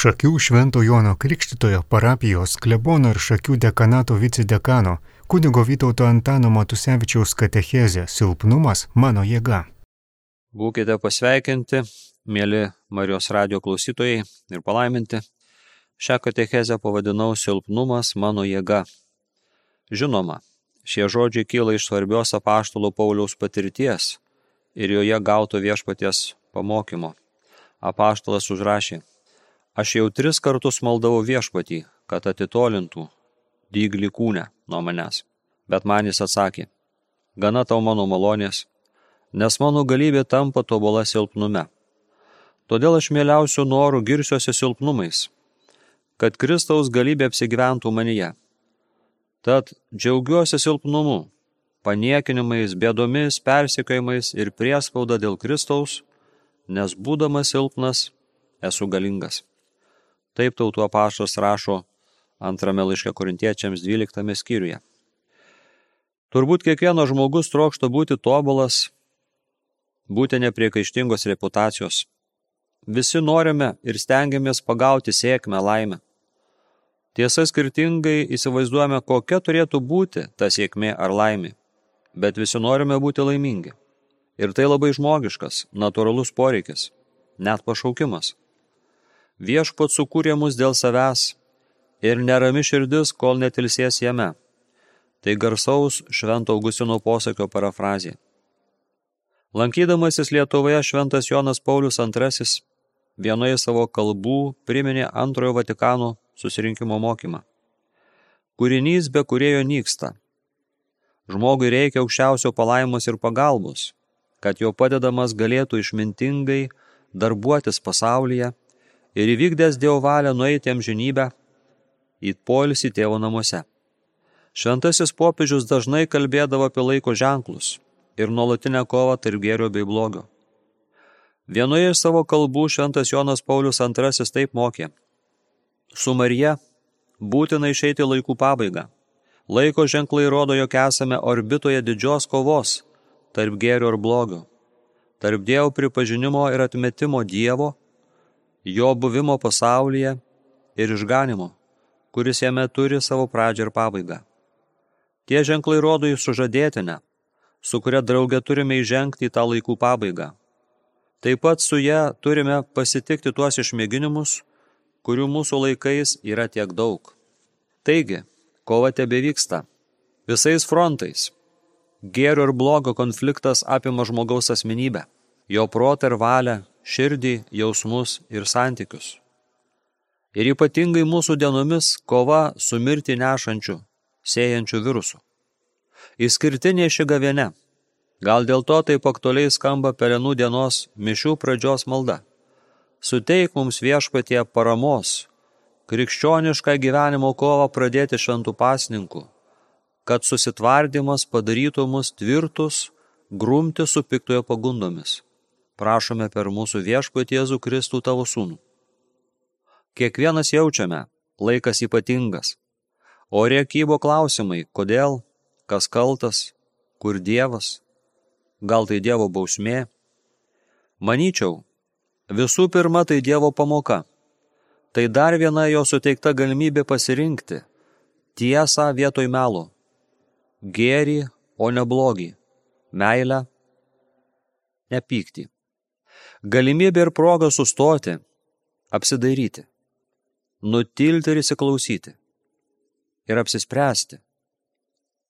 Šakių Švento Jono Krikštitojo parapijos klebono ir Šakių dekanato vicidekano kunigo Vytauto Antano Matusevičiaus katechezė Silpnumas mano jėga. Būkite pasveikinti, mėly Marijos radio klausytojai ir palaiminti. Šią katechezę pavadinau Silpnumas mano jėga. Žinoma, šie žodžiai kyla iš svarbios apaštalo Pauliaus patirties ir joje gauto viešpaties pamokymo. Apaštalas užrašė, aš jau tris kartus maldavau viešpatį, kad atitolintų dyglį kūnę nuo manęs. Bet man jis atsakė, gana tau mano malonės, nes mano galybė tampa tobula silpnume. Todėl aš mieliausių norų girsiuosi silpnumais, kad Kristaus galybė apsigyventų manyje. Tad džiaugiuosi silpnumu, paniekinimais, bėdomis, persikėjimais ir priespauda dėl Kristaus, nes būdamas silpnas esu galingas. Taip tautų apaštas rašo antrame laiške korintiečiams 12 skyriuje. Turbūt kiekvienas žmogus trokšta būti tobulas, būti nepriekaištingos reputacijos. Visi norime ir stengiamės pagauti sėkmę laimę. Tiesa skirtingai įsivaizduojame, kokia turėtų būti ta sėkmė ar laimė bet visi norime būti laimingi. Ir tai labai žmogiškas, natūralus poreikis, net pašaukimas. Viešpat sukūrė mus dėl savęs ir nerami širdis, kol netilsės jame. Tai garsaus Švento Augustino posakio parafrazė. Lankydamasis Lietuvoje Šventas Jonas Paulius II vienoje savo kalbų priminė antrojo Vatikano susirinkimo mokymą. Kūrinys be kurėjo nyksta, Žmogui reikia aukščiausio palaimos ir pagalbos, kad jo padedamas galėtų išmintingai darbuotis pasaulyje ir įvykdęs Dievo valią nueiti amžinybę į polisį tėvo namuose. Šventasis popiežius dažnai kalbėdavo apie laiko ženklus ir nuolatinę kovą tarp gėrio bei blogio. Vienoje iš savo kalbų šventas Jonas Paulius II taip mokė. Su Marija būtina išeiti laikų pabaigą Laiko ženklai rodo, jog esame orbitoje didžios kovos tarp gėrio ir blogio, tarp Dievo pripažinimo ir atmetimo Dievo, jo buvimo pasaulyje ir išganimo, kuris jame turi savo pradžią ir pabaigą. Tie ženklai rodo į sužadėtinę, su kuria draugė turime įžengti į tą laikų pabaigą. Taip pat su ją turime pasitikti tuos išmėginimus, kurių mūsų laikais yra tiek daug. Taigi, Kova tebe vyksta. Visais frontais. Gėrio ir blogo konfliktas apima žmogaus asmenybę, jo protą ir valią, širdį, jausmus ir santykius. Ir ypatingai mūsų dienomis kova su mirtį nešančiu, sėjančiu virusu. Įskirtinė ši gaviene. Gal dėl to taip aktualiai skamba pelenų dienos mišių pradžios malda. Suteik mums viešpatie paramos, krikščionišką gyvenimo kovą pradėti šventų pasninkų, kad susitvardymas padarytų mus tvirtus, grumti su piktojo pagundomis. Prašome per mūsų viešpatį Jėzų Kristų tavo sūnų. Kiekvienas jaučiame, laikas ypatingas. Ore kybo klausimai, kodėl, kas kaltas, kur Dievas, gal tai Dievo bausmė. Manyčiau, visų pirma tai Dievo pamoka Tai dar viena jo suteikta galimybė pasirinkti tiesą vietoj melo, gėrį, o ne blogį, meilę, nepykti. Galimybė ir proga sustoti, apsidairyti, nutilti ir įsiklausyti ir apsispręsti,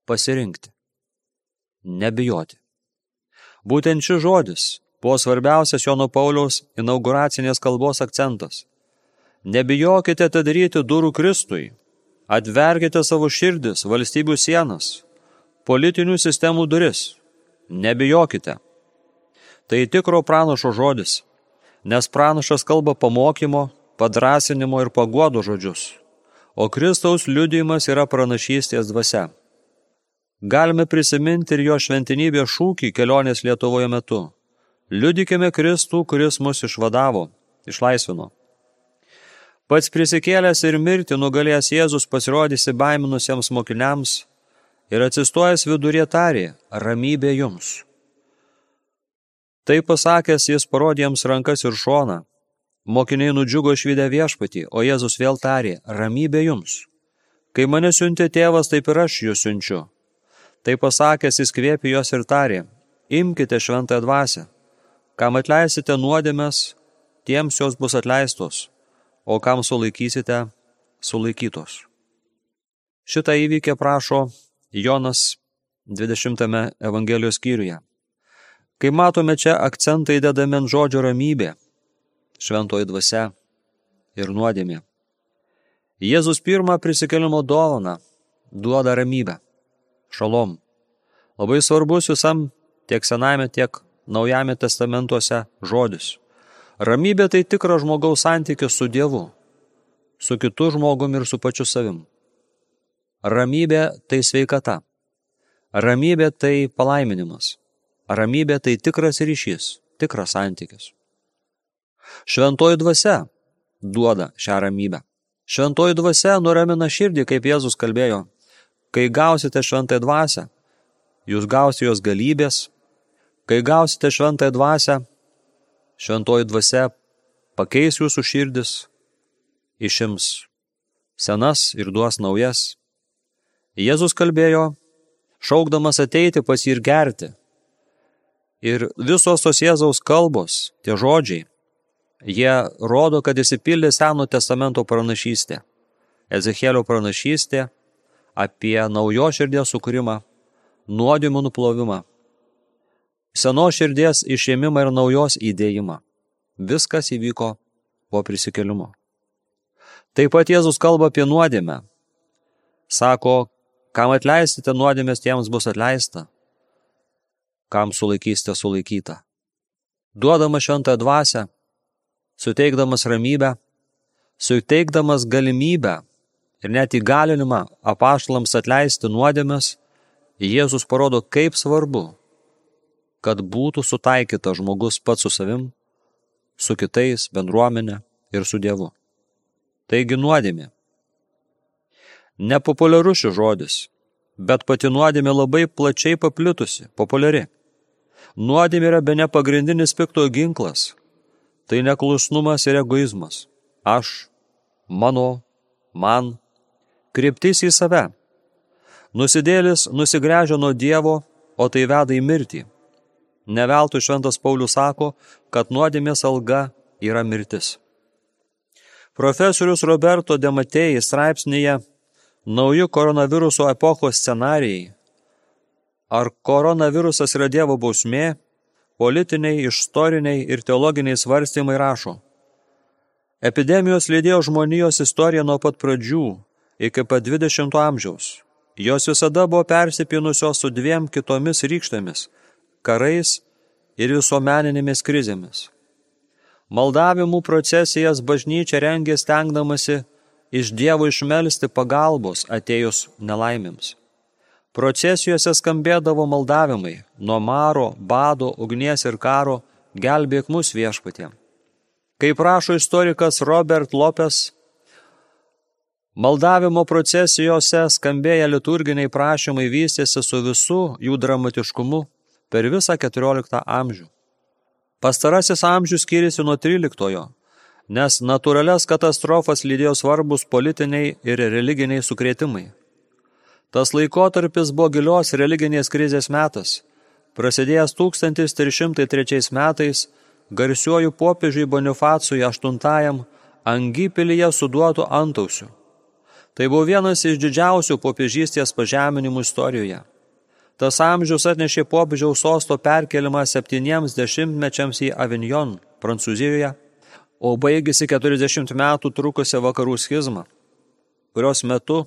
pasirinkti, nebijoti. Būtent šis žodis buvo svarbiausias Jono Pauliaus inauguracinės kalbos akcentas – Nebijokite atidaryti durų Kristui. Atverkite savo širdis, valstybių sienas, politinių sistemų duris. Nebijokite. Tai tikro pranašo žodis, nes pranašas kalba pamokymo, padrasinimo ir paguodo žodžius, o Kristaus liudijimas yra pranašystės dvasia. Galime prisiminti ir jo šventinybės šūkį kelionės Lietuvoje metu. Liudykime Kristų, kuris mus išvadavo, išlaisvino. Pats prisikėlęs ir mirti nugalėjęs Jėzus pasirodysi baiminusiems mokiniams ir atsistojęs vidurie tarė, ramybė jums. Tai pasakęs, jis parodė jiems rankas ir šoną. Mokiniai nudžiugo išvydę viešpatį, o Jėzus vėl tarė, ramybė jums. Kai mane siuntė tėvas, taip ir aš jūs siunčiu. Tai pasakęs, jis kvėpė jos ir tarė, imkite šventąją dvasę. Kam atleisite nuodėmės, tiems jos bus atleistos, o kam sulaikysite, sulaikytos. Šitą įvykį prašo Jonas 20 Evangelijos skyriuje. Kai matome čia akcentai dedami ant žodžio ramybė, šventoji dvasia ir nuodėmė. Jėzus pirmą prisikelimo dovaną duoda ramybę, šalom. Labai svarbus visam tiek sename, tiek naujame testamentuose žodis. Ramybė tai tikras žmogaus santykis su Dievu, su kitu žmogumi ir su pačiu savim. Ramybė tai sveikata. Ramybė tai palaiminimas. Ramybė tai tikras ryšys, tikras santykis. Šventoji dvasia duoda šią ramybę. Šventoji dvasia nuramina širdį, kaip Jėzus kalbėjo. Kai gausite šventąją dvasę, jūs gausite jos galybės. Kai gausite šventąją dvasę, šventoji dvasia pakeis jūsų širdis, išims senas ir duos naujas. Jėzus kalbėjo, šaukdamas ateiti pas jį ir gerti. Ir visos tos Jėzaus kalbos, tie žodžiai, jie rodo, kad įsipildė Seno testamento pranašystė. Ezekėlio pranašystė apie naujo širdies sukūrimą, nuodimų nuplovimą, seno širdies išėmimą ir naujos įdėjimą. Viskas įvyko po prisikelimo. Taip pat Jėzus kalba apie nuodėmę. Sako, kam atleisite nuodėmės, tiems bus atleista kam sulaikysite sulaikytą. Duodamas šventą dvasę, suteikdamas ramybę, suteikdamas galimybę ir net įgalinimą apaštalams atleisti nuodėmės, Jėzus parodo, kaip svarbu, kad būtų sutaikytas žmogus pats su savim, su kitais, bendruomenė ir su Dievu. Taigi nuodėmė. Nepopuliarus šis žodis, bet pati nuodėmė labai plačiai paplitusi, populiari. Nuodėmė yra be ne pagrindinis pikto ginklas. Tai neklusnumas ir egoizmas. Aš, mano, man, kryptis į save. Nusidėlis nusigręžia nuo Dievo, o tai veda į mirtį. Neveltui šventas Paulius sako, kad nuodėmės alga yra mirtis. Profesorius Roberto Dematėjai straipsnėje Nauji koronaviruso epochos scenarijai Ar koronavirusas yra Dievo bausmė? Politiniai, istoriniai ir teologiniai svarstymai rašo. Epidemijos lydėjo žmonijos istoriją nuo pat pradžių iki pat 20 amžiaus. Jos visada buvo persipinusios su dviem kitomis rykštėmis – karais ir visuomeninėmis krizėmis. Maldavimų procesijas bažnyčia rengė stengdamasi iš Dievo išmelsti pagalbos atėjus nelaimėms. Procesijose skambėdavo maldavimai nuo maro, bado, ugnies ir karo, gelbėk mus viešpatė. Kaip rašo istorikas Robert Lopes, maldavimo procesijose skambėję liturginiai prašymai vystėsi su visu jų dramatiškumu per visą XIV amžių. Pastarasis amžius skiriasi nuo XIII, nes natūralias katastrofas lydėjo svarbus politiniai ir religiniai sukrėtimai. Tas laikotarpis buvo gilios religinės krizės metas, prasidėjęs 1303 metais garsiuoju popiežiui Bonifacui VIII Angypilyje suduotų antausių. Tai buvo vienas iš didžiausių popiežystės pažeminimų istorijoje. Tas amžius atnešė popiežiaus sosto perkelimą septyniems dešimtmečiams į Avignon, Prancūzijoje, o baigėsi 40 metų trukusią vakarų schizmą, kurios metu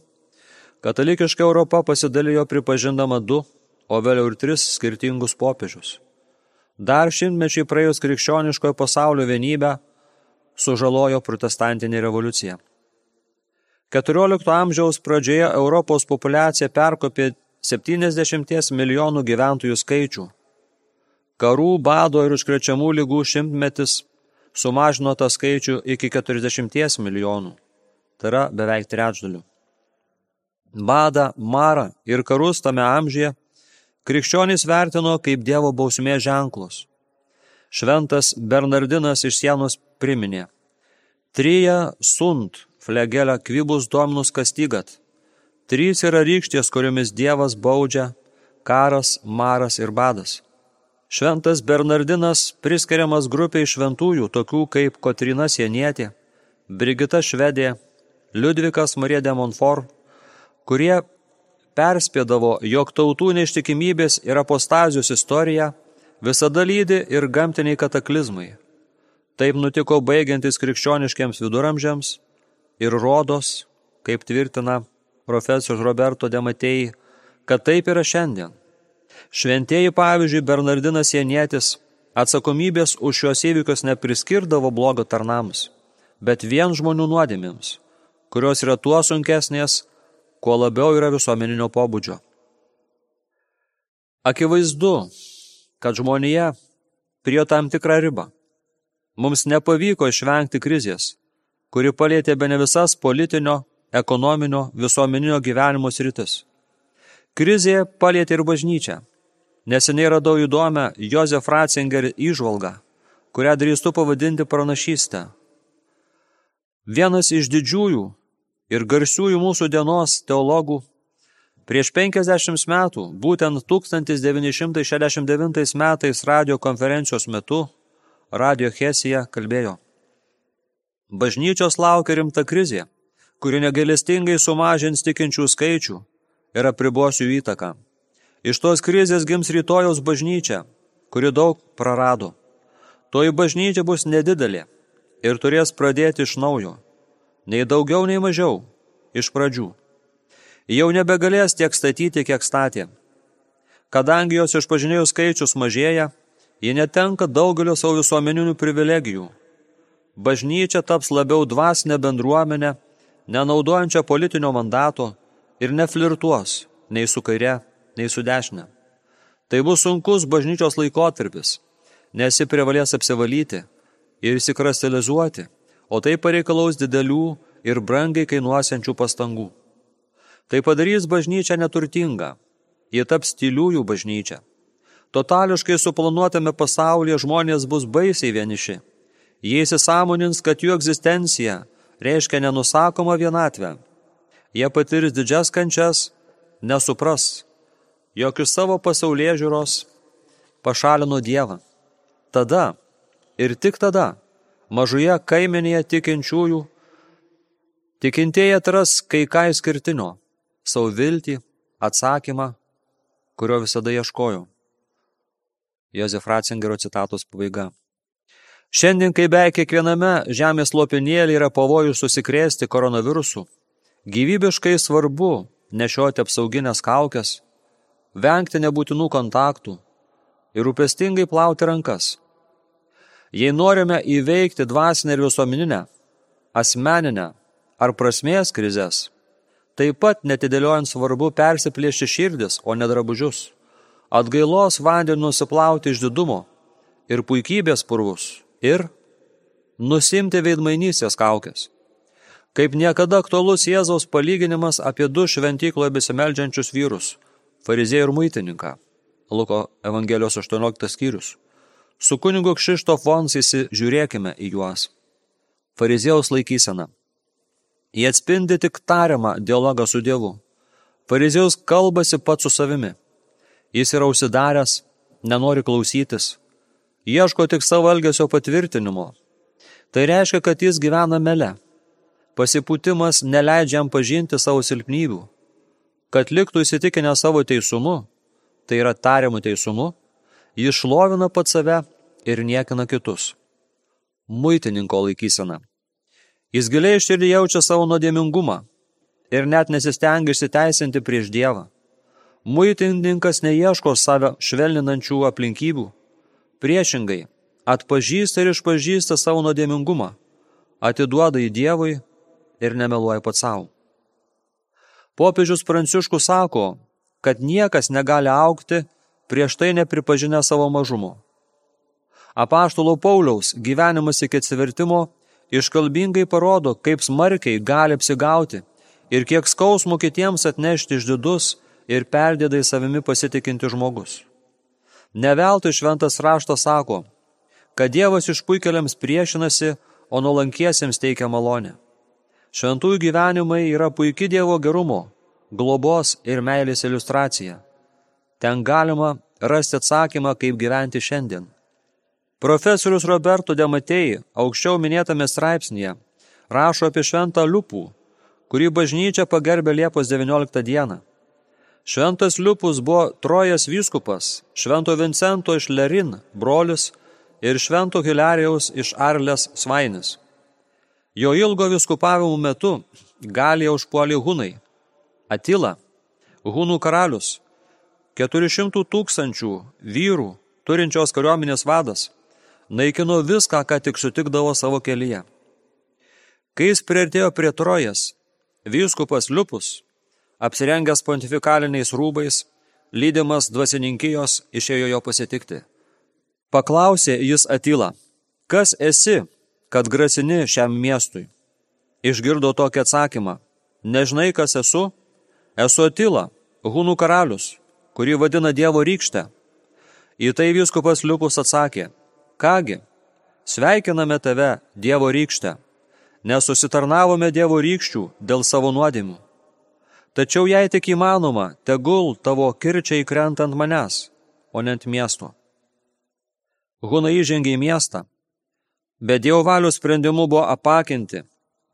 Katalikiška Europa pasidalijo pripažindama du, o vėliau ir tris skirtingus popiežius. Dar šimtmečiai praėjus krikščioniškojo pasaulio vienybę sužalojo protestantinė revoliucija. 14 amžiaus pradžioje Europos populiacija perkopė 70 milijonų gyventojų skaičių. Karų, bado ir užkrečiamų lygų šimtmetis sumažino tą skaičių iki 40 milijonų, tai yra beveik trečdalių badą, marą ir karus tame amžyje, krikščionys vertino kaip Dievo bausmė ženklus. Šventas Bernardinas iš sienos priminė, Trija sunt flegelę kvibus dominus kastygat. Trys yra rykštės, kuriomis Dievas baudžia karas, maras ir badas. Šventas Bernardinas priskiriamas grupiai šventųjų, tokių kaip Kotrina Sienietė, Brigita Švedė, Liudvikas Marija de Monfort, kurie perspėdavo, jog tautų neištikimybės ir apostazijos istorija visada lydi ir gamtiniai kataklizmai. Taip nutiko baigiantis krikščioniškiams viduramžiams ir rodos, kaip tvirtina profesorius Roberto Dematėjai, kad taip yra šiandien. Šventieji, pavyzdžiui, Bernardinas Janietis atsakomybės už šios įvykius nepriskirdavo blogo tarnams, bet vien žmonių nuodėmėms, kurios yra tuo sunkesnės, kuo labiau yra visuomeninio pobūdžio. Akivaizdu, kad žmonija prie tam tikrą ribą. Mums nepavyko išvengti krizės, kuri palėtė be ne visas politinio, ekonominio, visuomeninio gyvenimo sritis. Krizė palėtė ir bažnyčią. Neseniai radau įdomią Josef Ratzinger įžvalgą, kurią drįstu pavadinti pranašystę. Vienas iš didžiųjų ir garsiųjų mūsų dienos teologų prieš 50 metų, būtent 1969 metais radio konferencijos metu, radio Hesija kalbėjo. Bažnyčios laukia rimta krizė, kuri negalestingai sumažins tikinčių skaičių ir apribos jų įtaką. Iš tos krizės gims rytojaus bažnyčia, kuri daug prarado. Toji bažnyčia bus nedidelė ir turės pradėti iš naujo nei daugiau, nei mažiau, iš pradžių. Jau nebegalės tiek statyti, kiek statė. Kadangi jos išpažinėjų skaičius mažėja, jie netenka daugelio savo visuomeninių privilegijų. Bažnyčia taps labiau dvasinė bendruomenė, nenaudojančia politinio mandato ir neflirtuos nei su kaire, nei su dešinė. Tai bus sunkus bažnyčios laikotarpis, nes ji privalės apsivalyti ir įsikristalizuoti o tai pareikalaus didelių ir brangiai kainuosiančių pastangų. Tai padarys bažnyčią neturtingą, jie taps tyliųjų bažnyčia. Totališkai suplanuotame pasaulyje žmonės bus baisiai vieniši. Jie įsisamonins, kad jų egzistencija reiškia nenusakomą vienatvę. Jie patirs didžias kančias, nesupras, jog iš savo pasaulyje žiūros pašalino Dievą. Tada ir tik tada mažoje kaimenėje tikinčiųjų, tikintieji atras kai ką išskirtinio, savo viltį, atsakymą, kurio visada ieškojo. Jozef Ratzingerio citatos pabaiga. Šiandien, kai beveik kiekviename žemės lopinėlį yra pavojus susikrėsti koronavirusu, gyvybiškai svarbu nešioti apsauginės kaukės, vengti nebūtinų kontaktų ir rūpestingai plauti rankas. Jei norime įveikti dvasinę ir visuomeninę, asmeninę ar prasmės krizės, taip pat netidėliojant svarbu persiplėšti širdis, o ne drabužius, atgailos vandenį nusiplauti iš didumo ir puikybės purvus ir nusimti veidmainysės kaukės. Kaip niekada aktualus Jėzaus palyginimas apie du šventykloje besimeldžiančius vyrus – fariziejų ir muitininką. Luko Evangelijos 18 skyrius. Su kunigu Kšištof Vons įsižiūrėkime į juos. Fariziejaus laikysena. Jie atspindi tik tariamą dialogą su Dievu. Fariziejus kalbasi pats su savimi. Jis yra užsidaręs, nenori klausytis, ieško tik savo elgesio patvirtinimo. Tai reiškia, kad jis gyvena mele. Pasipūtimas neleidžia jam pažinti savo silpnybių. Kad liktų įsitikinę savo teisumu, tai yra tariamų teisumu, jis šlovina pat save ir niekina kitus. Muitininko laikysena. Jis giliai širdį jaučia savo nuodėmingumą ir net nesistengia išsiteisinti prieš Dievą. Muitininkas neieško save švelninančių aplinkybių. Priešingai, atpažįsta ir išpažįsta savo nuodėmingumą, atiduoda į Dievui ir nemeluoja pats savo. Popiežius Pranciškus sako, kad niekas negali aukti prieš tai nepripažinę savo mažumo. Apaštalo Pauliaus gyvenimas iki atsivertimo iškalbingai parodo, kaip smarkiai gali apsigauti ir kiek skausmų kitiems atnešti išdidus ir perdėdai savimi pasitikinti žmogus. Neveltui šventas raštas sako, kad Dievas išpuikeliams priešinasi, o nuolankiesiems teikia malonę. Šventųjų gyvenimai yra puikia Dievo gerumo, globos ir meilės iliustracija. Ten galima rasti atsakymą, kaip gyventi šiandien. Profesorius Roberto Dematei aukščiau minėtame straipsnėje rašo apie šventą Liupų, kurį bažnyčia pagerbė Liepos 19 dieną. Šventas Liupus buvo Trojas vyskupas, Švento Vincento iš Lerin brolis ir Švento Hilarijaus iš Arlės svainis. Jo ilgo viskupavimo metu Galija užpuolė Hunai. Atila, Hunų karalius, 400 tūkstančių vyrų turinčios kariuomenės vadas, naikino viską, ką tik sutikdavo savo kelyje. Kai jis priartėjo prie Trojas, vyskupas Liupus apsirengęs pontifikaliniais rūbais, lydimas dvasininkijos, išėjo jo pasitikti. Paklausė jis Atila, kas esi, kad grasini šiam miestui? Išgirdo tokį atsakymą, nežinai, kas esu? Esu Atila, Hunų karalius, kurį vadina Dievo rykštę. Į tai viskupas Liupus atsakė, kągi, sveikiname tave, Dievo rykštę, nes susitarnavome Dievo rykščių dėl savo nuodėmių. Tačiau jei tik įmanoma, tegul tavo kirčiai krenta ant manęs, o ne ant miesto. Hunai įžengė į miestą, bet Dievo valios sprendimu buvo apakinti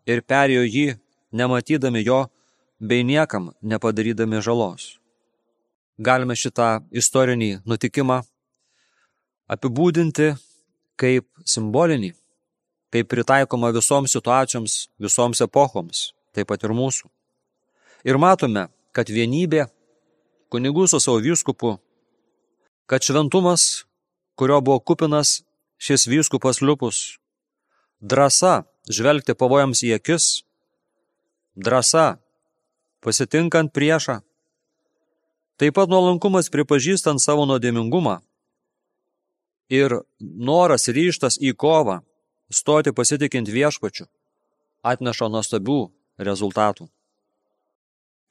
ir perėjo jį, nematydami jo, bei niekam nepadarydami žalos. Galime šitą istorinį nutikimą apibūdinti kaip simbolinį, kaip pritaikoma visoms situacijoms, visoms epochoms, taip pat ir mūsų. Ir matome, kad vienybė, kunigų su savo vyskupu, kad šventumas, kurio buvo kupinas šis vyskupas liupus, drąsa žvelgti pavojams į akis, drąsa pasitinkant priešą, taip pat nuolankumas pripažįstant savo nuodėmingumą ir noras ryštas į kovą, stoti pasitikint viešpačiu, atneša nuostabių rezultatų.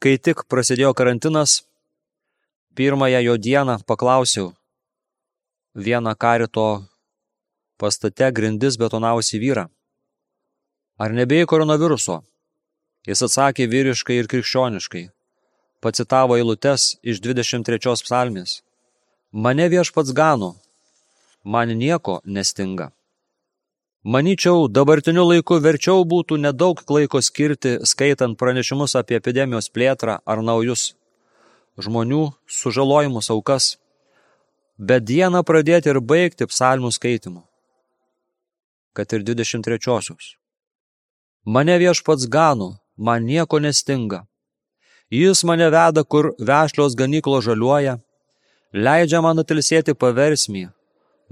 Kai tik prasidėjo karantinas, pirmąją jo dieną paklausiau vieną karito pastate grindis betonavusi vyrą. Ar nebėjai koronaviruso? Jis atsakė vyriškai ir krikščioniškai. Pacitavo eilutes iš 23 psalmės. Mane viešpats gano, man nieko nestinga. Maničiau, dabartiniu laiku verčiau būtų nedaug laiko skirti, skaitant pranešimus apie epidemijos plėtrą ar naujus žmonių sužalojimus aukas, bet dieną pradėti ir baigti psalmų skaitimu. Kad ir 23-osius. Mane viešpats gano, man nieko nestinga. Jis mane veda, kur vešlios ganyklo žaliuoja, leidžia man atilsėti paversmį,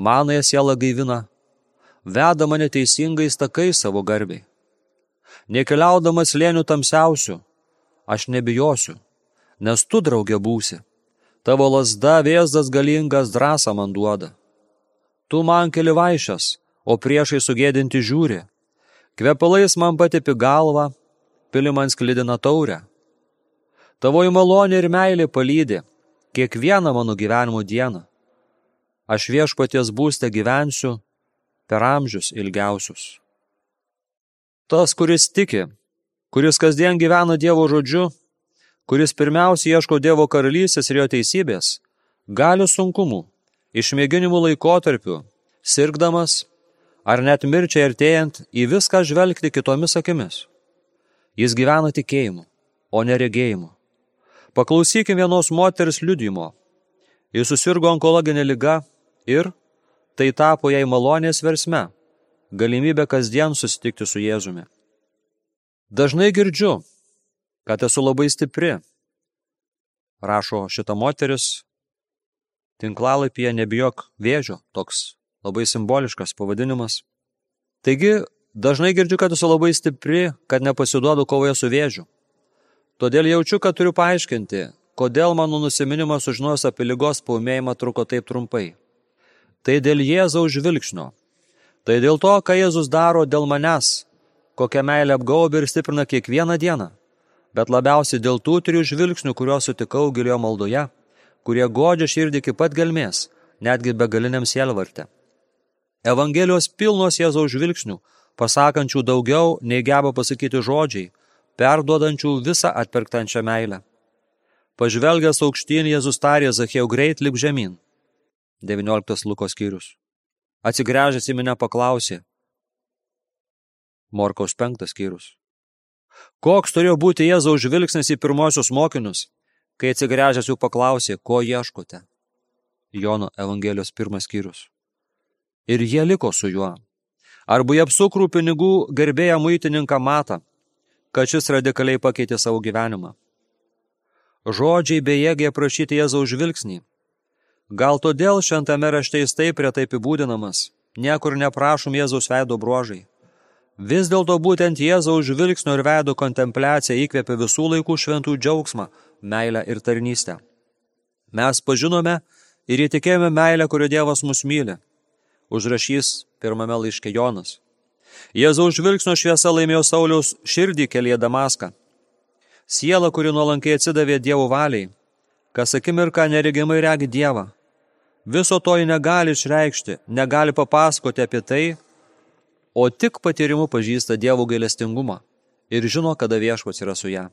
manąją sielą gaivina veda mane teisingais takais savo garbiai. Nekeliaudamas lėnių tamsiausių, aš nebijosiu, nes tu draugė būsi. Tavo lasda vėzdas galingas drąsą man duoda. Tu man keli vaišės, o priešai sugėdinti žiūri. Kvepalais man patipi galvą, pili man sklidina taurę. Tavoji malonė ir meilė palydė kiekvieną mano gyvenimo dieną. Aš viešpaties būste gyvensiu per amžius ilgiausius. Tas, kuris tiki, kuris kasdien gyvena Dievo žodžiu, kuris pirmiausia ieško Dievo karalystės ir jo teisybės, gali sunkumų, išmėginimų laikotarpių, sirgdamas ar net mirčiai artėjant į viską žvelgti kitomis akimis. Jis gyvena tikėjimu, o neregėjimu. Paklausykime vienos moters liudimo. Jis susirgo onkologinė lyga ir Tai tapo jai malonės versme, galimybė kasdien susitikti su Jėzumi. Dažnai girdžiu, kad esu labai stipri, rašo šita moteris, tinklalapyje nebijok vėžio, toks labai simboliškas pavadinimas. Taigi, dažnai girdžiu, kad esu labai stipri, kad nepasiduodu kovoje su vėžiu. Todėl jaučiu, kad turiu paaiškinti, kodėl mano nusiminimas sužinojus apie lygos paumėjimą truko taip trumpai tai dėl Jėzaus žvilgsnio. Tai dėl to, ką Jėzus daro dėl manęs, kokią meilę apgaubia ir stiprina kiekvieną dieną, bet labiausiai dėl tų trijų žvilgsnių, kuriuos sutikau gilioje maldoje, kurie godžia širdį iki pat gelmės, netgi begaliniam sielvarte. Evangelijos pilnos Jėzaus žvilgsnių pasakančių daugiau, nei geba pasakyti žodžiai, perduodančių visą atpirktančią meilę. Pažvelgęs aukštyn, Jėzus tarė Zachėjau greit lip žemyn. 19 Lukos skyrius. Atsigręžęs į mane paklausė. Morkaus penktas skyrius. Koks turėjo būti Jėzaus žvilgsnis į pirmosius mokinius, kai atsigręžęs jų paklausė, ko ieškote? Jono Evangelijos pirmas skyrius. Ir jie liko su juo. Arba jie apsukrų pinigų gerbėją muitininką matą, kad šis radikaliai pakeitė savo gyvenimą. Žodžiai bejėgiai aprašyti Jėzaus žvilgsnį. Gal todėl šventame rašte jis taip retai apibūdinamas, niekur neprašom Jėzaus veido bruožai. Vis dėlto būtent Jėzaus žvilgsnio ir veido kontempliacija įkvėpė visų laikų šventų džiaugsmą, meilę ir tarnystę. Mes pažinome ir įtikėjome meilę, kurio Dievas mus myli. Užrašys pirmame laiške Jonas. Jėzaus žvilgsnio šviesa laimėjo Sauliaus širdį kelyje Damaską. Siela, kuri nuolankiai atsidavė Dievo valiai, kas akimirką neregimai regi Dievą. Viso to ji negali išreikšti, negali papasakoti apie tai, o tik patyrimu pažįsta Dievo gailestingumą ir žino, kada viešpats yra su ją.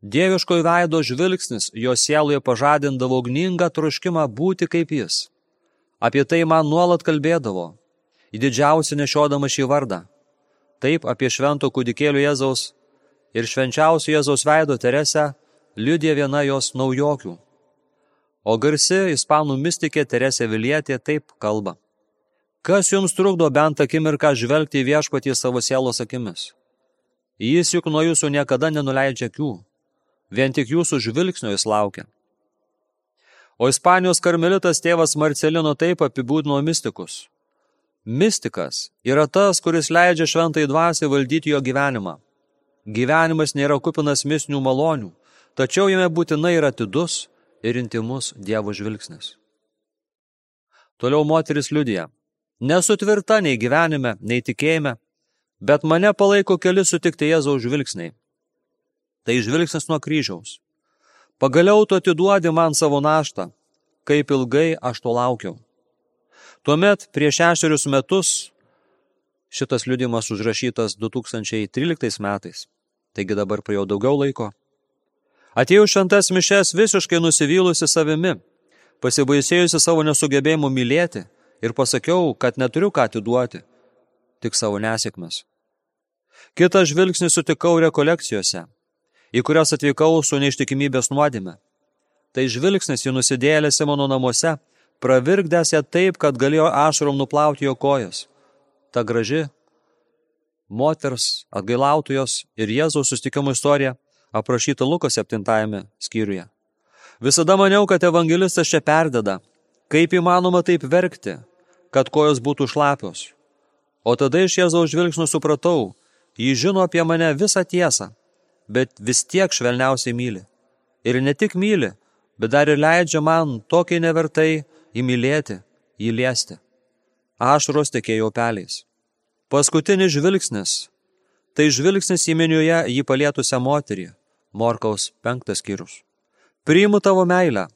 Dieviškojo veido žvilgsnis jo sieloje pažadindavo ugningą troškimą būti kaip jis. Apie tai man nuolat kalbėdavo, į didžiausią nešiodama šį vardą. Taip apie švento kūdikėlių Jėzaus ir švenčiausio Jėzaus veido Teresę liudė viena jos naujokių. O garsi ispanų mystikė Teresė Vilietė taip kalba. Kas jums trukdo bent akimirką žvelgti į viešpatį savo sielos akimis? Jis juk nuo jūsų niekada nenuleidžia akių vien tik jūsų žvilgsnio jis laukia. O Ispanijos karmelitas tėvas Marcelino taip apibūdino mistikus. Mistikas yra tas, kuris leidžia šventai dvasiai valdyti jo gyvenimą. Gyvenimas nėra kupinas misnių malonių, tačiau jame būtinai yra atidus ir intimus Dievo žvilgsnis. Toliau moteris liudija. Nesu tvirta nei gyvenime, nei tikėjime, bet mane palaiko keli sutikti Jėzaus žvilgsniai tai žvilgsnis nuo kryžiaus. Pagaliau tu atiduodi man savo naštą, kaip ilgai aš to laukiau. Tuomet prieš šešerius metus šitas liudimas užrašytas 2013 metais, taigi dabar praėjo daugiau laiko. Atėjau šventas mišes visiškai nusivylusi savimi, pasibaisėjusi savo nesugebėjimu mylėti ir pasakiau, kad neturiu ką atiduoti, tik savo nesėkmes. Kitą žvilgsnį sutikau rekolekcijose – į kurias atvykau su neištikimybės nuodėme. Tai žvilgsnis į nusidėlę Simono namuose, pravirkdęs ją taip, kad galėjo ašarom nuplauti jo kojas. Ta graži moters, atgailautojos ir Jėzaus sustikimo istorija aprašyta Luko 7 skyriuje. Visada maniau, kad evangelistas čia perdeda, kaip įmanoma taip verkti, kad kojos būtų šlapios. O tada iš Jėzaus žvilgsnio supratau, jį žino apie mane visą tiesą bet vis tiek švelniausiai myli. Ir ne tik myli, bet dar ir leidžia man tokiai nevertai įmylėti, jį liesti. Ašros tekėjo upeliais. Paskutinis žvilgsnis. Tai žvilgsnis į meniuje jį palietusią moterį. Morkaus penktas skyrius. Priimu tavo meilę,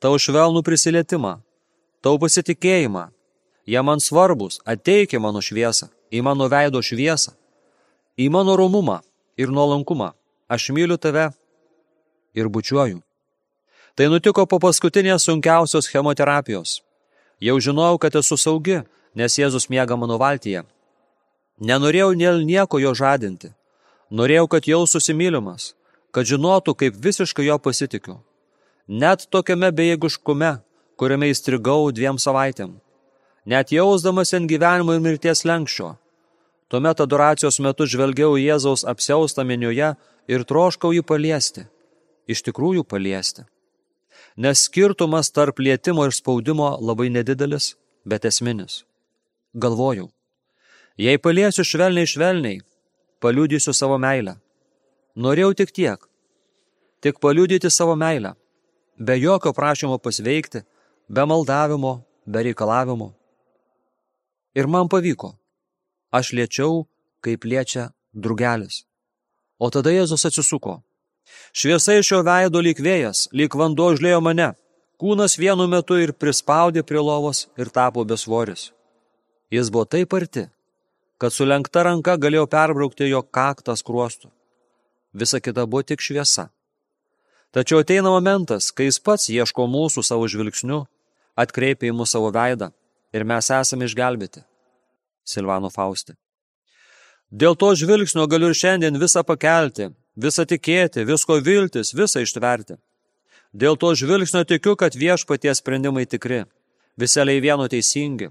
tavo švelnų prisilietimą, tavo pasitikėjimą. Jie man svarbus, ateik į mano šviesą, į mano veido šviesą, į mano romumą ir nuolankumą aš myliu tave ir bučiuoju. Tai nutiko po paskutinės sunkiausios chemoterapijos. Jau žinojau, kad esu saugi, nes Jėzus miega mano valtyje. Nenorėjau dėl nieko jo žadinti. Norėjau, kad jau susimylimas, kad žinotų, kaip visiškai jo pasitikiu. Net tokiame bejėgiškume, kuriame įstrigau dviem savaitėm. Net jausdamas ant gyvenimo ir mirties lenkščio. Tuomet adoracijos metu žvelgiau Jėzaus apsiaustą meniuje ir troškau jį paliesti, iš tikrųjų paliesti. Nes skirtumas tarp lietimo ir spaudimo labai nedidelis, bet esminis. Galvojau, jei paliesiu švelniai švelniai, paliudysiu savo meilę. Norėjau tik tiek, tik paliudyti savo meilę, be jokio prašymo pasveikti, be maldavimo, be reikalavimo. Ir man pavyko. Aš liečiau, kaip liečia drugelis. O tada Jėzus atsisuko. Šviesa iš jo veido lyg vėjas, lyg vanduo užlėjo mane. Kūnas vienu metu ir prispaudė prie lovos ir tapo besvoris. Jis buvo taip arti, kad sulenkta ranka galėjo perbraukti jo kaktas kruostų. Visa kita buvo tik šviesa. Tačiau ateina momentas, kai jis pats ieško mūsų savo žvilgsniu, atkreipia į mūsų savo veidą ir mes esame išgelbėti. Silvano Fausti. Dėl to žvilgsnio galiu ir šiandien visą pakelti, visą tikėti, visko viltis, visą ištverti. Dėl to žvilgsnio tikiu, kad viešpaties sprendimai tikri, viseliai vieno teisingi,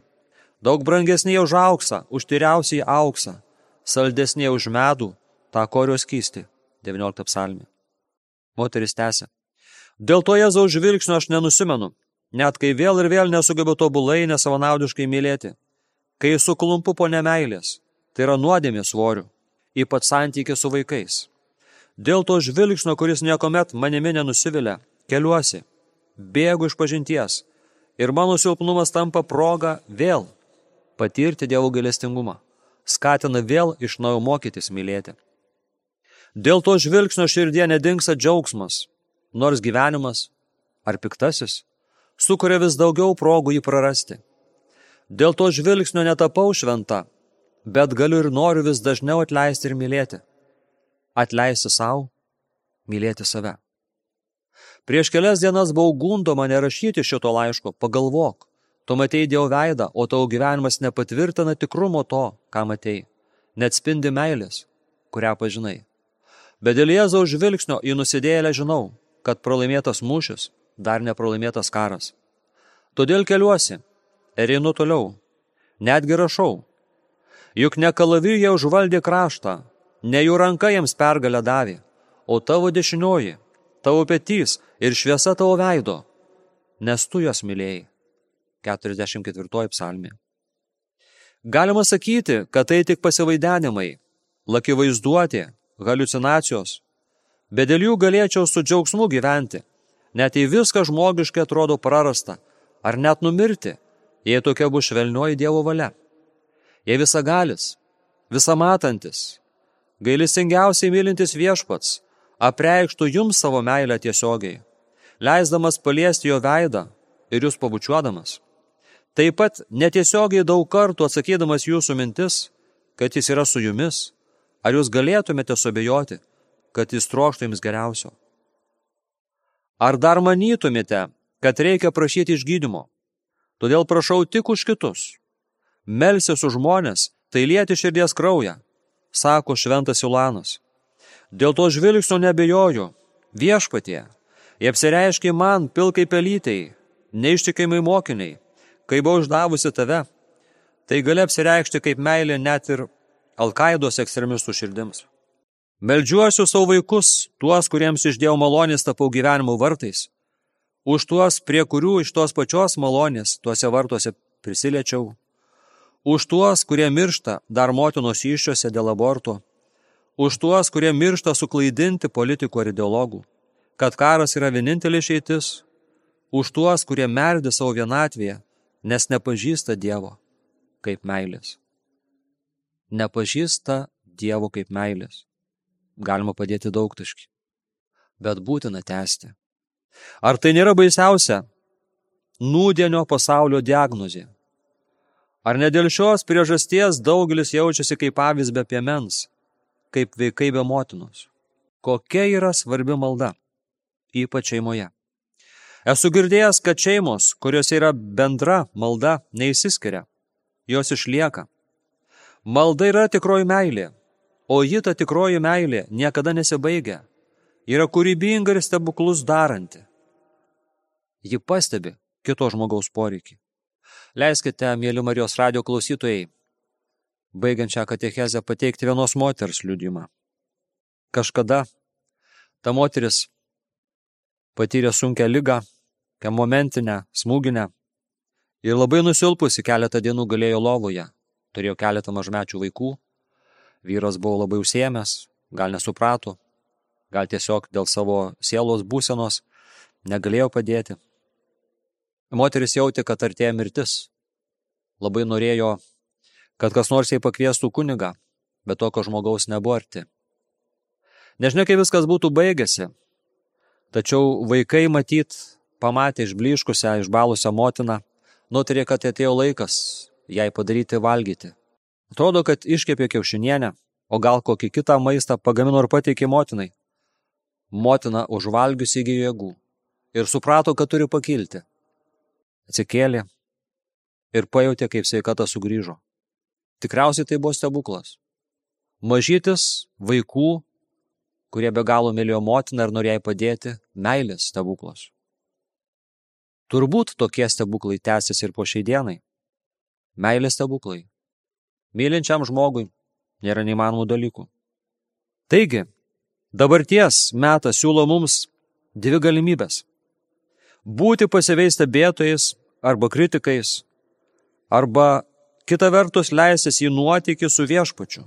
daug brangesnė už auksą, už tyriausiai auksą, saldesnė už medų, tą korios kysti. 19 psalmė. Moteris tęsė. Dėl to Jėzaus žvilgsnio aš nenusimenu, net kai vėl ir vėl nesugebu tobulai nesavanaudiškai mylėti, kai suklumpu po nemailės, tai yra nuodėmė svorių, ypač santykė su vaikais. Dėl to žvilgsnio, kuris niekuomet manimi nenusivilia, keliuosi, bėgu iš pažinties ir mano silpnumas tampa proga vėl patirti Dievo gailestingumą, skatina vėl iš naujo mokytis mylėti. Dėl to žvilgsnio širdie nedingsa džiaugsmas, nors gyvenimas, ar piktasis, sukuria vis daugiau progų jį prarasti. Dėl to žvilgsnio netapau šventa, bet galiu ir noriu vis dažniau atleisti ir mylėti. Atleisti savo, mylėti save. Prieš kelias dienas buvau gundo mane rašyti šito laiško, pagalvok, tu matei Dievo veidą, o tavo gyvenimas nepatvirtina tikrumo to, ką matei, net spindi meilės, kurią pažinai. Bet dėl Jėzaus žvilgsnio į nusidėlę žinau, kad pralaimėtas mūšis dar nepralaimėtas karas. Todėl keliuosi ir einu toliau, netgi rašau. Juk ne kalavijai užvaldė kraštą, ne jų ranka jiems pergalę davė, o tavo dešinioji, tavo petys ir šviesa tavo veido, nes tu juos mylėjai. 44 psalmė. Galima sakyti, kad tai tik pasivaidenimai, laki vaizduotė, halucinacijos, bet dėl jų galėčiau su džiaugsmu gyventi, net jei viskas žmogiškai atrodo prarasta, ar net numirti, jei tokia bus švelnioji Dievo valia. Jei visagalis, visamatantis, gailisingiausiai mylintis viešpats, apreikštų jums savo meilę tiesiogiai, leisdamas paliesti jo veidą ir jūs pabučiuodamas. Taip pat netiesiogiai daug kartų atsakydamas jūsų mintis, kad jis yra su jumis, Ar jūs galėtumėte sobejoti, kad jis trokštų jums geriausio? Ar dar manytumėte, kad reikia prašyti išgydymo? Todėl prašau tik už kitus. Melsis už žmonės, tai lieti širdies kraują, sako šventas Ilanas. Dėl to žvilgsnio nebejoju, viešpatie, jie apsireiškia man pilkai pelytei, neištikimai mokiniai, kai buvau uždavusi tave. Tai gali apsireikšti kaip meilė net ir Alkaidos ekstremistų širdims. Meldžiuosiu savo vaikus, tuos, kuriems išdėjau malonės tapau gyvenimo vartais, už tuos, prie kurių iš tos pačios malonės tuose vartuose prisiliečiau, už tuos, kurie miršta dar motinos iššiose dėl aborto, už tuos, kurie miršta suklaidinti politikų ar ideologų, kad karas yra vienintelė išeitis, už tuos, kurie merdi savo vienatvėje, nes nepažįsta Dievo kaip meilės nepažįsta Dievo kaip meilės. Galima padėti daug taškį, bet būtina tęsti. Ar tai nėra baisiausia? Nūdienio pasaulio diagnozė. Ar ne dėl šios priežasties daugelis jaučiasi kaip avis be piemens, kaip vaikai be motinos? Kokia yra svarbi malda, ypač šeimoje? Esu girdėjęs, kad šeimos, kuriuose yra bendra malda, neįsiskiria, jos išlieka. Malda yra tikroji meilė, o ji ta tikroji meilė niekada nesibaigia. Yra kūrybinga ir stebuklus daranti. Ji pastebi kito žmogaus poreikį. Leiskite, mėly Marijos radio klausytojai, baigiančią katechezę pateikti vienos moters liudimą. Kažkada ta moteris patyrė sunkę lygą, momentinę, smūginę ir labai nusilpusi keletą dienų galėjo lovoje turėjo keletą mažmečių vaikų, vyras buvo labai užsiemęs, gal nesuprato, gal tiesiog dėl savo sielos būsenos negalėjo padėti. Moteris jautė, kad artėja mirtis. Labai norėjo, kad kas nors jai pakviestų kunigą, bet tokio žmogaus nebuvo arti. Nežinia, kaip viskas būtų baigėsi, tačiau vaikai matyt, pamatė išbliškusią, išbalusią motiną, nutarė, kad atėjo laikas jai padaryti valgyti. Atrodo, kad iškepė kiaušinienę, o gal kokį kitą maistą pagamino ir pateikė motinai. Motina užvalgiusi įgyjo jėgų ir suprato, kad turi pakilti. Atsikėlė ir pajutė, kaip sveikata sugrįžo. Tikriausiai tai buvo stebuklas. Mažytis vaikų, kurie be galo mylėjo motiną ir norėjo padėti, meilės stebuklas. Turbūt tokie stebuklai tęsis ir po šiai dienai. Meilės stebuklai. Mylinčiam žmogui nėra neįmanomų dalykų. Taigi, dabarties metas siūlo mums dvi galimybės. Būti pasyviais stebėtojais arba kritikais, arba kita vertus leisis į nuotykį su viešpačiu.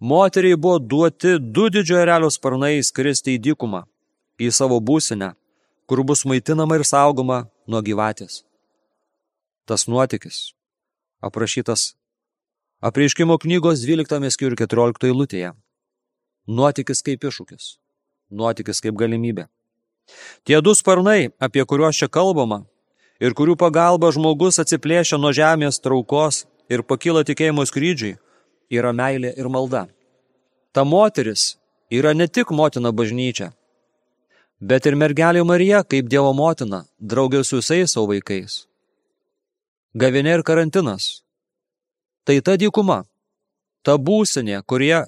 Moteriai buvo duoti du didžiojo erelio sparnai skristi į dykumą, į savo būsinę, kur bus maitinama ir saugoma nuo gyvatės. Tas nuotykis aprašytas Apreiškimo knygos 12 skyrių 14 eilutėje. Nuotykis kaip iššūkis. Nuotykis kaip galimybė. Tie du sparnai, apie kuriuos čia kalbama, ir kurių pagalba žmogus atsiplėšia nuo žemės traukos ir pakyla tikėjimo skrydžiai, yra meilė ir malda. Ta moteris yra ne tik motina bažnyčia, bet ir mergelė Marija kaip Dievo motina, draugė su visais savo vaikais. Gavinė ir karantinas Tai ta dykuma, ta būsinė, kurie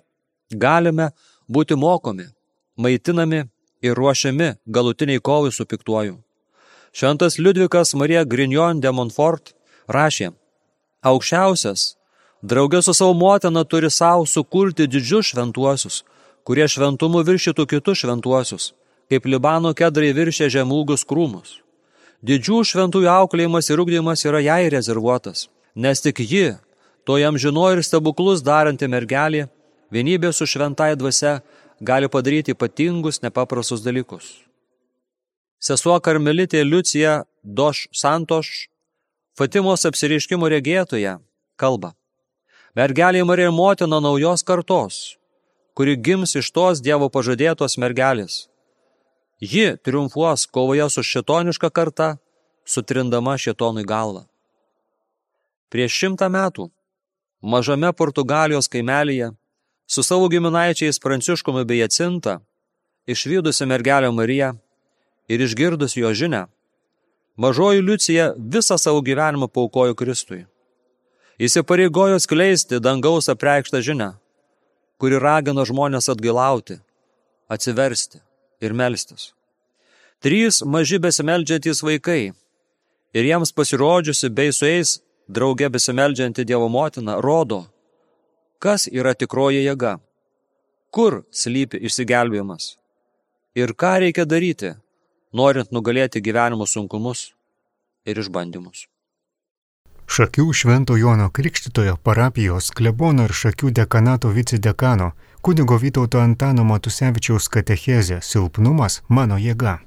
galime būti mokomi, maitinami ir ruošiami galutiniai kovai su piktuoju. Šventas Liudvikas Marija Grignon de Montfort rašė, aukščiausias, draugė su savo motina turi savo sukurti didžius šventuosius, kurie šventumu viršytų kitus šventuosius, kaip Libano kedrai viršė žemūgus krūmus. Didžių šventųjų auklėjimas ir ugdymas yra jai rezervuotas, nes tik ji To jam žino ir stebuklus daranti mergelė, vienybė su šventai dvasia gali padaryti ypatingus nepaprastus dalykus. Sesuo karmelitė Liucija Doš Santoš, Fatimos apsireiškimo regėtoje, kalba. Mergelė Marija motina naujos kartos, kuri gims iš tos Dievo pažadėtos mergelės. Ji triumfuos kovoje su šitoniška karta, sutrindama šitonui galvą. Prieš šimtą metų mažame Portugalijos kaimelyje, su savo giminaičiais Pranciškumi bei Jacinta, išvydusi mergelę Mariją ir išgirdus jo žinę, mažoji Liucija visą savo gyvenimą paukojo Kristui. Įsipareigojo skleisti dangaus apreikštą žinę, kuri ragino žmonės atgailauti, atsiversti ir melstis. Trys maži besimeldžiantys vaikai ir jiems pasirodžiusi bei su jais drauge besimeldžianti Dievo motina, rodo, kas yra tikroji jėga, kur slypi išsigelbėjimas ir ką reikia daryti, norint nugalėti gyvenimo sunkumus ir išbandymus. Šakių Švento Jono Krikštitojo parapijos klebono ir Šakių dekanato vicedekano kunigo Vytauto Antano Matusevičiaus katechezė Silpnumas mano jėga.